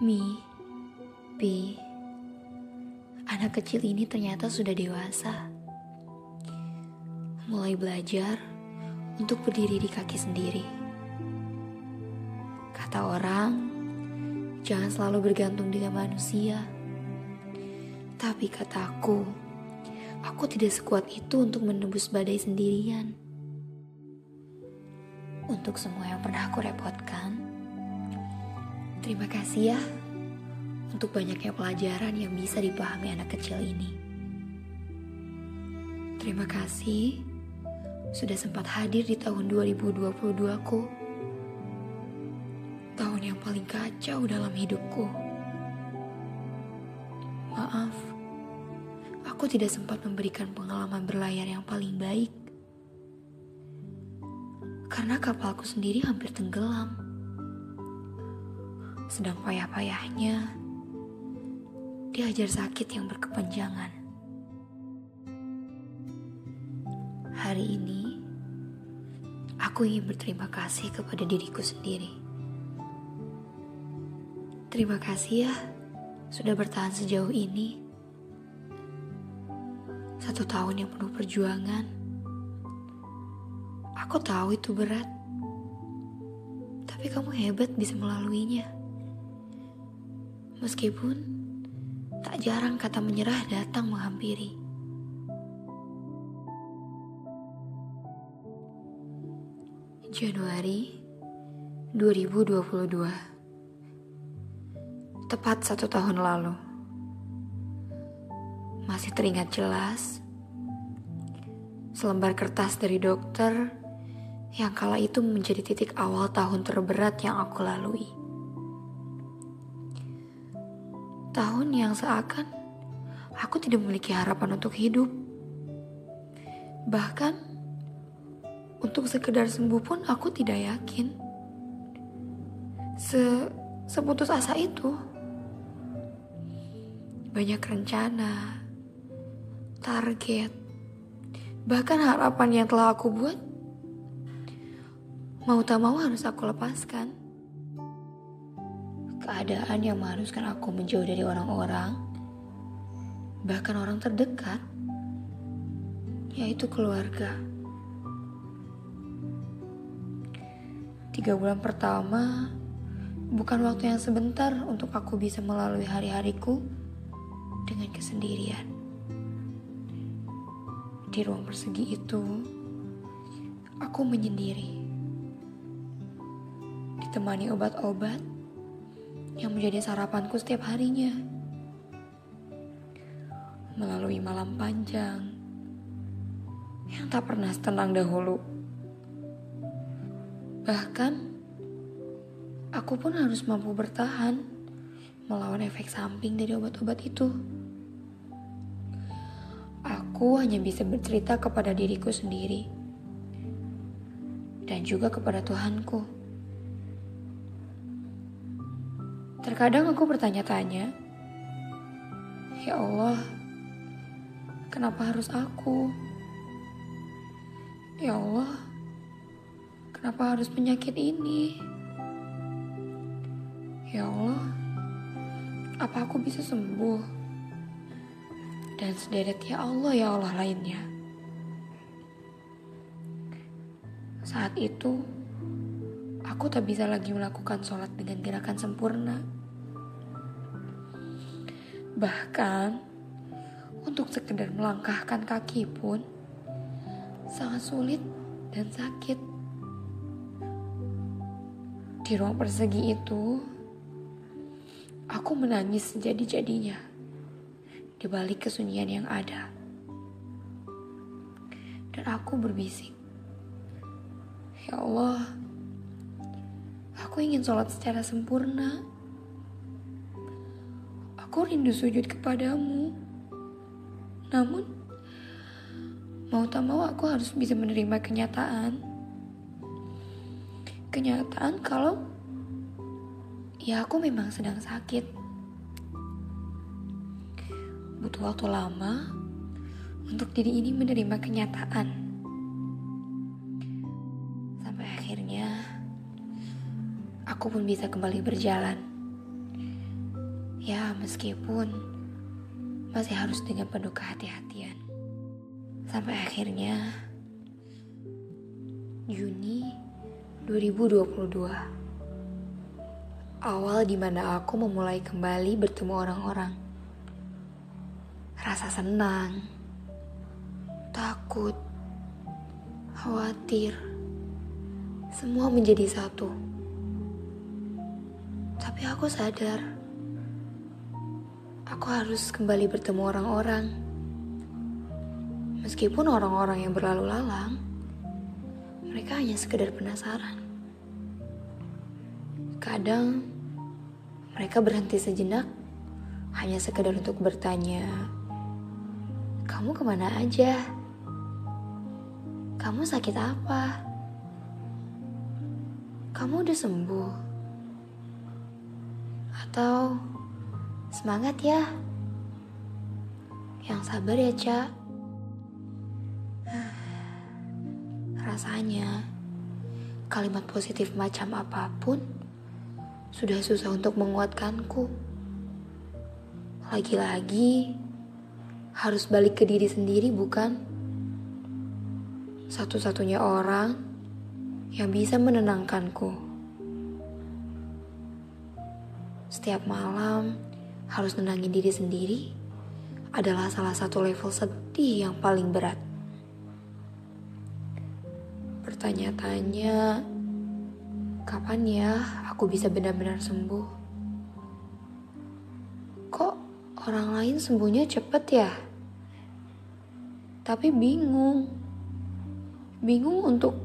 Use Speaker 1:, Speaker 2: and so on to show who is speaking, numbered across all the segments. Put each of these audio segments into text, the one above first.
Speaker 1: Mi, Pi, anak kecil ini ternyata sudah dewasa. Mulai belajar untuk berdiri di kaki sendiri. Kata orang, jangan selalu bergantung dengan manusia. Tapi kataku, aku tidak sekuat itu untuk menembus badai sendirian. Untuk semua yang pernah aku repotkan, terima kasih ya untuk banyaknya pelajaran yang bisa dipahami anak kecil ini. Terima kasih sudah sempat hadir di tahun 2022 ku. Tahun yang paling kacau dalam hidupku. Maaf, aku tidak sempat memberikan pengalaman berlayar yang paling baik. Karena kapalku sendiri hampir tenggelam. Sedang payah-payahnya, diajar sakit yang berkepanjangan. Hari ini, aku ingin berterima kasih kepada diriku sendiri. Terima kasih ya, sudah bertahan sejauh ini. Satu tahun yang penuh perjuangan. Aku tahu itu berat. Tapi kamu hebat bisa melaluinya. Meskipun Tak jarang kata menyerah datang menghampiri. Januari 2022 Tepat satu tahun lalu. Masih teringat jelas Selembar kertas dari dokter Yang kala itu menjadi titik awal tahun terberat yang aku lalui Tahun yang seakan aku tidak memiliki harapan untuk hidup. Bahkan untuk sekedar sembuh pun aku tidak yakin. Se seputus asa itu. Banyak rencana, target, bahkan harapan yang telah aku buat mau tak mau harus aku lepaskan keadaan yang mengharuskan aku menjauh dari orang-orang, bahkan orang terdekat, yaitu keluarga. Tiga bulan pertama bukan waktu yang sebentar untuk aku bisa melalui hari-hariku dengan kesendirian. Di ruang persegi itu, aku menyendiri, ditemani obat-obat yang menjadi sarapanku setiap harinya. Melalui malam panjang yang tak pernah tenang dahulu. Bahkan, aku pun harus mampu bertahan melawan efek samping dari obat-obat itu. Aku hanya bisa bercerita kepada diriku sendiri dan juga kepada Tuhanku. Terkadang aku bertanya-tanya, "Ya Allah, kenapa harus aku? Ya Allah, kenapa harus penyakit ini? Ya Allah, apa aku bisa sembuh?" Dan sederet ya Allah, ya Allah lainnya. Saat itu, aku tak bisa lagi melakukan sholat dengan gerakan sempurna. Bahkan, untuk sekedar melangkahkan kaki pun sangat sulit dan sakit. Di ruang persegi itu, aku menangis sejadi-jadinya di balik kesunyian yang ada. Dan aku berbisik, Ya Allah, Aku ingin sholat secara sempurna. Aku rindu sujud kepadamu. Namun, mau tak mau aku harus bisa menerima kenyataan. Kenyataan kalau ya aku memang sedang sakit. Butuh waktu lama untuk diri ini menerima kenyataan. Aku pun bisa kembali berjalan. Ya, meskipun masih harus dengan penuh kehati-hatian. Sampai akhirnya Juni 2022. Awal di mana aku memulai kembali bertemu orang-orang. Rasa senang, takut, khawatir, semua menjadi satu. Tapi aku sadar, aku harus kembali bertemu orang-orang. Meskipun orang-orang yang berlalu lalang, mereka hanya sekedar penasaran. Kadang mereka berhenti sejenak hanya sekedar untuk bertanya, "Kamu ke mana aja? Kamu sakit apa?" kamu udah sembuh? Atau semangat ya? Yang sabar ya, Cak. Rasanya kalimat positif macam apa pun sudah susah untuk menguatkanku. Lagi-lagi harus balik ke diri sendiri bukan? Satu-satunya orang yang bisa menenangkanku. Setiap malam harus nenangin diri sendiri adalah salah satu level sedih yang paling berat. Bertanya-tanya, kapan ya aku bisa benar-benar sembuh? Kok orang lain sembuhnya cepet ya? Tapi bingung. Bingung untuk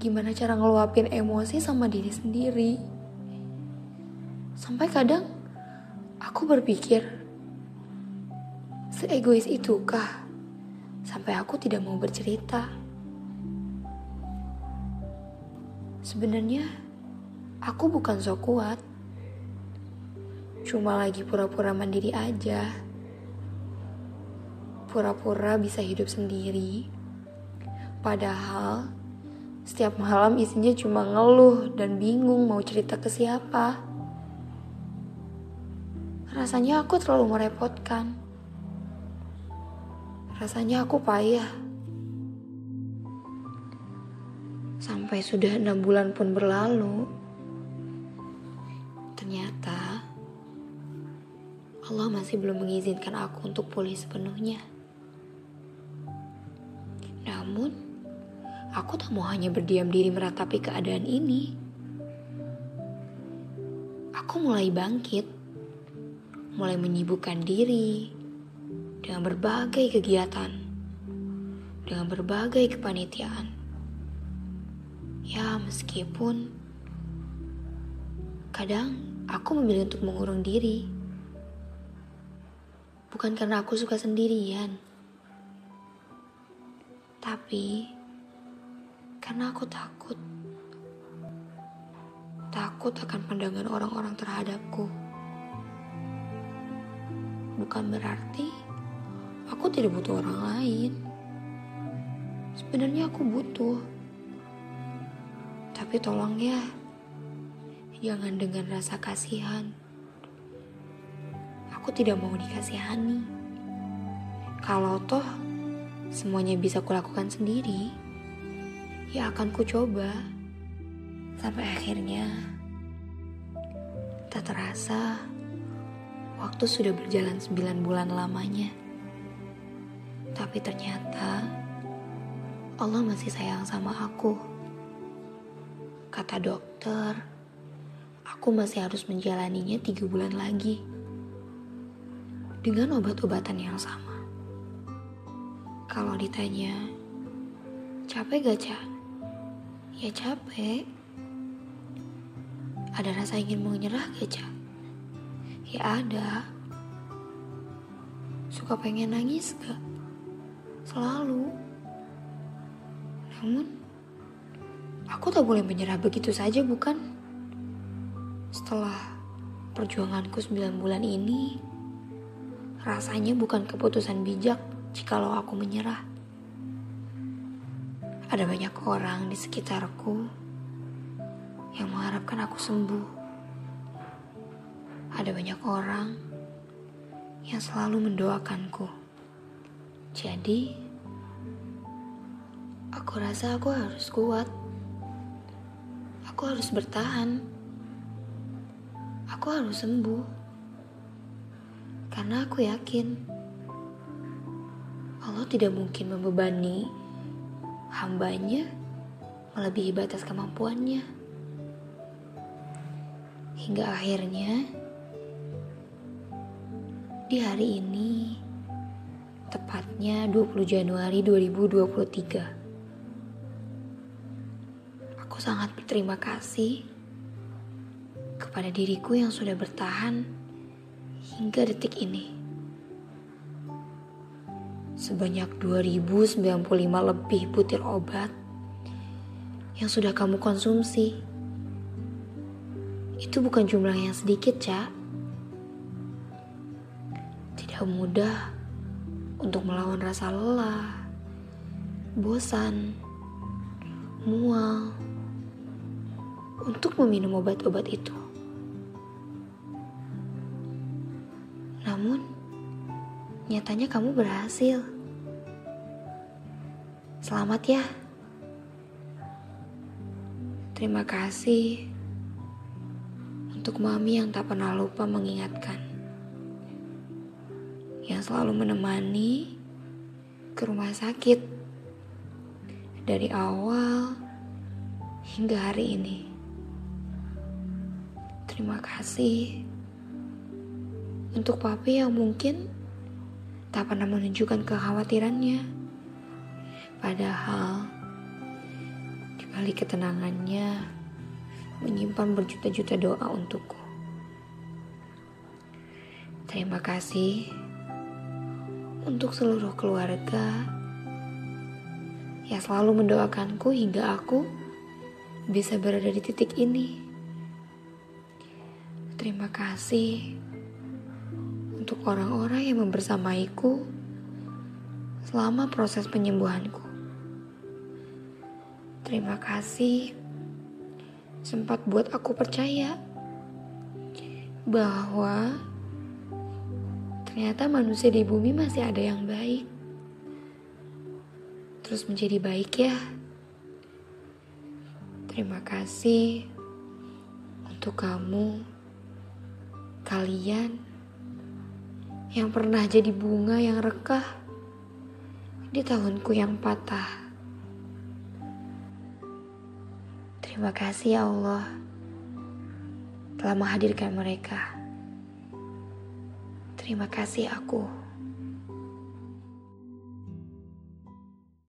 Speaker 1: gimana cara ngeluapin emosi sama diri sendiri. Sampai kadang aku berpikir, seegois itukah sampai aku tidak mau bercerita. Sebenarnya aku bukan so kuat. Cuma lagi pura-pura mandiri aja. Pura-pura bisa hidup sendiri. Padahal setiap malam isinya cuma ngeluh dan bingung mau cerita ke siapa. Rasanya aku terlalu merepotkan. Rasanya aku payah. Sampai sudah enam bulan pun berlalu, ternyata Allah masih belum mengizinkan aku untuk pulih sepenuhnya. Namun, Aku tak mau hanya berdiam diri meratapi keadaan ini. Aku mulai bangkit, mulai menyibukkan diri dengan berbagai kegiatan, dengan berbagai kepanitiaan. Ya, meskipun kadang aku memilih untuk mengurung diri, bukan karena aku suka sendirian, tapi karena aku takut. Takut akan pandangan orang-orang terhadapku. Bukan berarti aku tidak butuh orang lain. Sebenarnya aku butuh. Tapi tolong ya, jangan dengan rasa kasihan. Aku tidak mau dikasihani. Kalau toh semuanya bisa kulakukan sendiri, ya akan ku coba sampai akhirnya tak terasa waktu sudah berjalan sembilan bulan lamanya tapi ternyata Allah masih sayang sama aku kata dokter aku masih harus menjalaninya tiga bulan lagi dengan obat-obatan yang sama kalau ditanya capek gak cak Ya capek. Ada rasa ingin menyerah gak, Cak? Ya ada. Suka pengen nangis gak? Selalu. Namun, aku tak boleh menyerah begitu saja, bukan? Setelah perjuanganku 9 bulan ini, rasanya bukan keputusan bijak jikalau aku menyerah. Ada banyak orang di sekitarku yang mengharapkan aku sembuh. Ada banyak orang yang selalu mendoakanku. Jadi, aku rasa aku harus kuat. Aku harus bertahan. Aku harus sembuh. Karena aku yakin Allah tidak mungkin membebani hambanya melebihi batas kemampuannya. Hingga akhirnya di hari ini tepatnya 20 Januari 2023 aku sangat berterima kasih kepada diriku yang sudah bertahan hingga detik ini. Sebanyak 2095 lebih butir obat yang sudah kamu konsumsi. Itu bukan jumlah yang sedikit, Cak mudah untuk melawan rasa lelah, bosan, mual, untuk meminum obat-obat itu. Namun, nyatanya kamu berhasil. Selamat ya. Terima kasih untuk mami yang tak pernah lupa mengingatkan yang selalu menemani ke rumah sakit dari awal hingga hari ini. Terima kasih untuk papi yang mungkin tak pernah menunjukkan kekhawatirannya. Padahal di balik ketenangannya menyimpan berjuta-juta doa untukku. Terima kasih untuk seluruh keluarga yang selalu mendoakanku hingga aku bisa berada di titik ini. Terima kasih untuk orang-orang yang membersamaiku selama proses penyembuhanku. Terima kasih sempat buat aku percaya bahwa Ternyata manusia di bumi masih ada yang baik. Terus menjadi baik ya. Terima kasih untuk kamu, kalian yang pernah jadi bunga yang rekah di tahunku yang patah. Terima kasih ya Allah telah menghadirkan mereka. Terima kasih aku.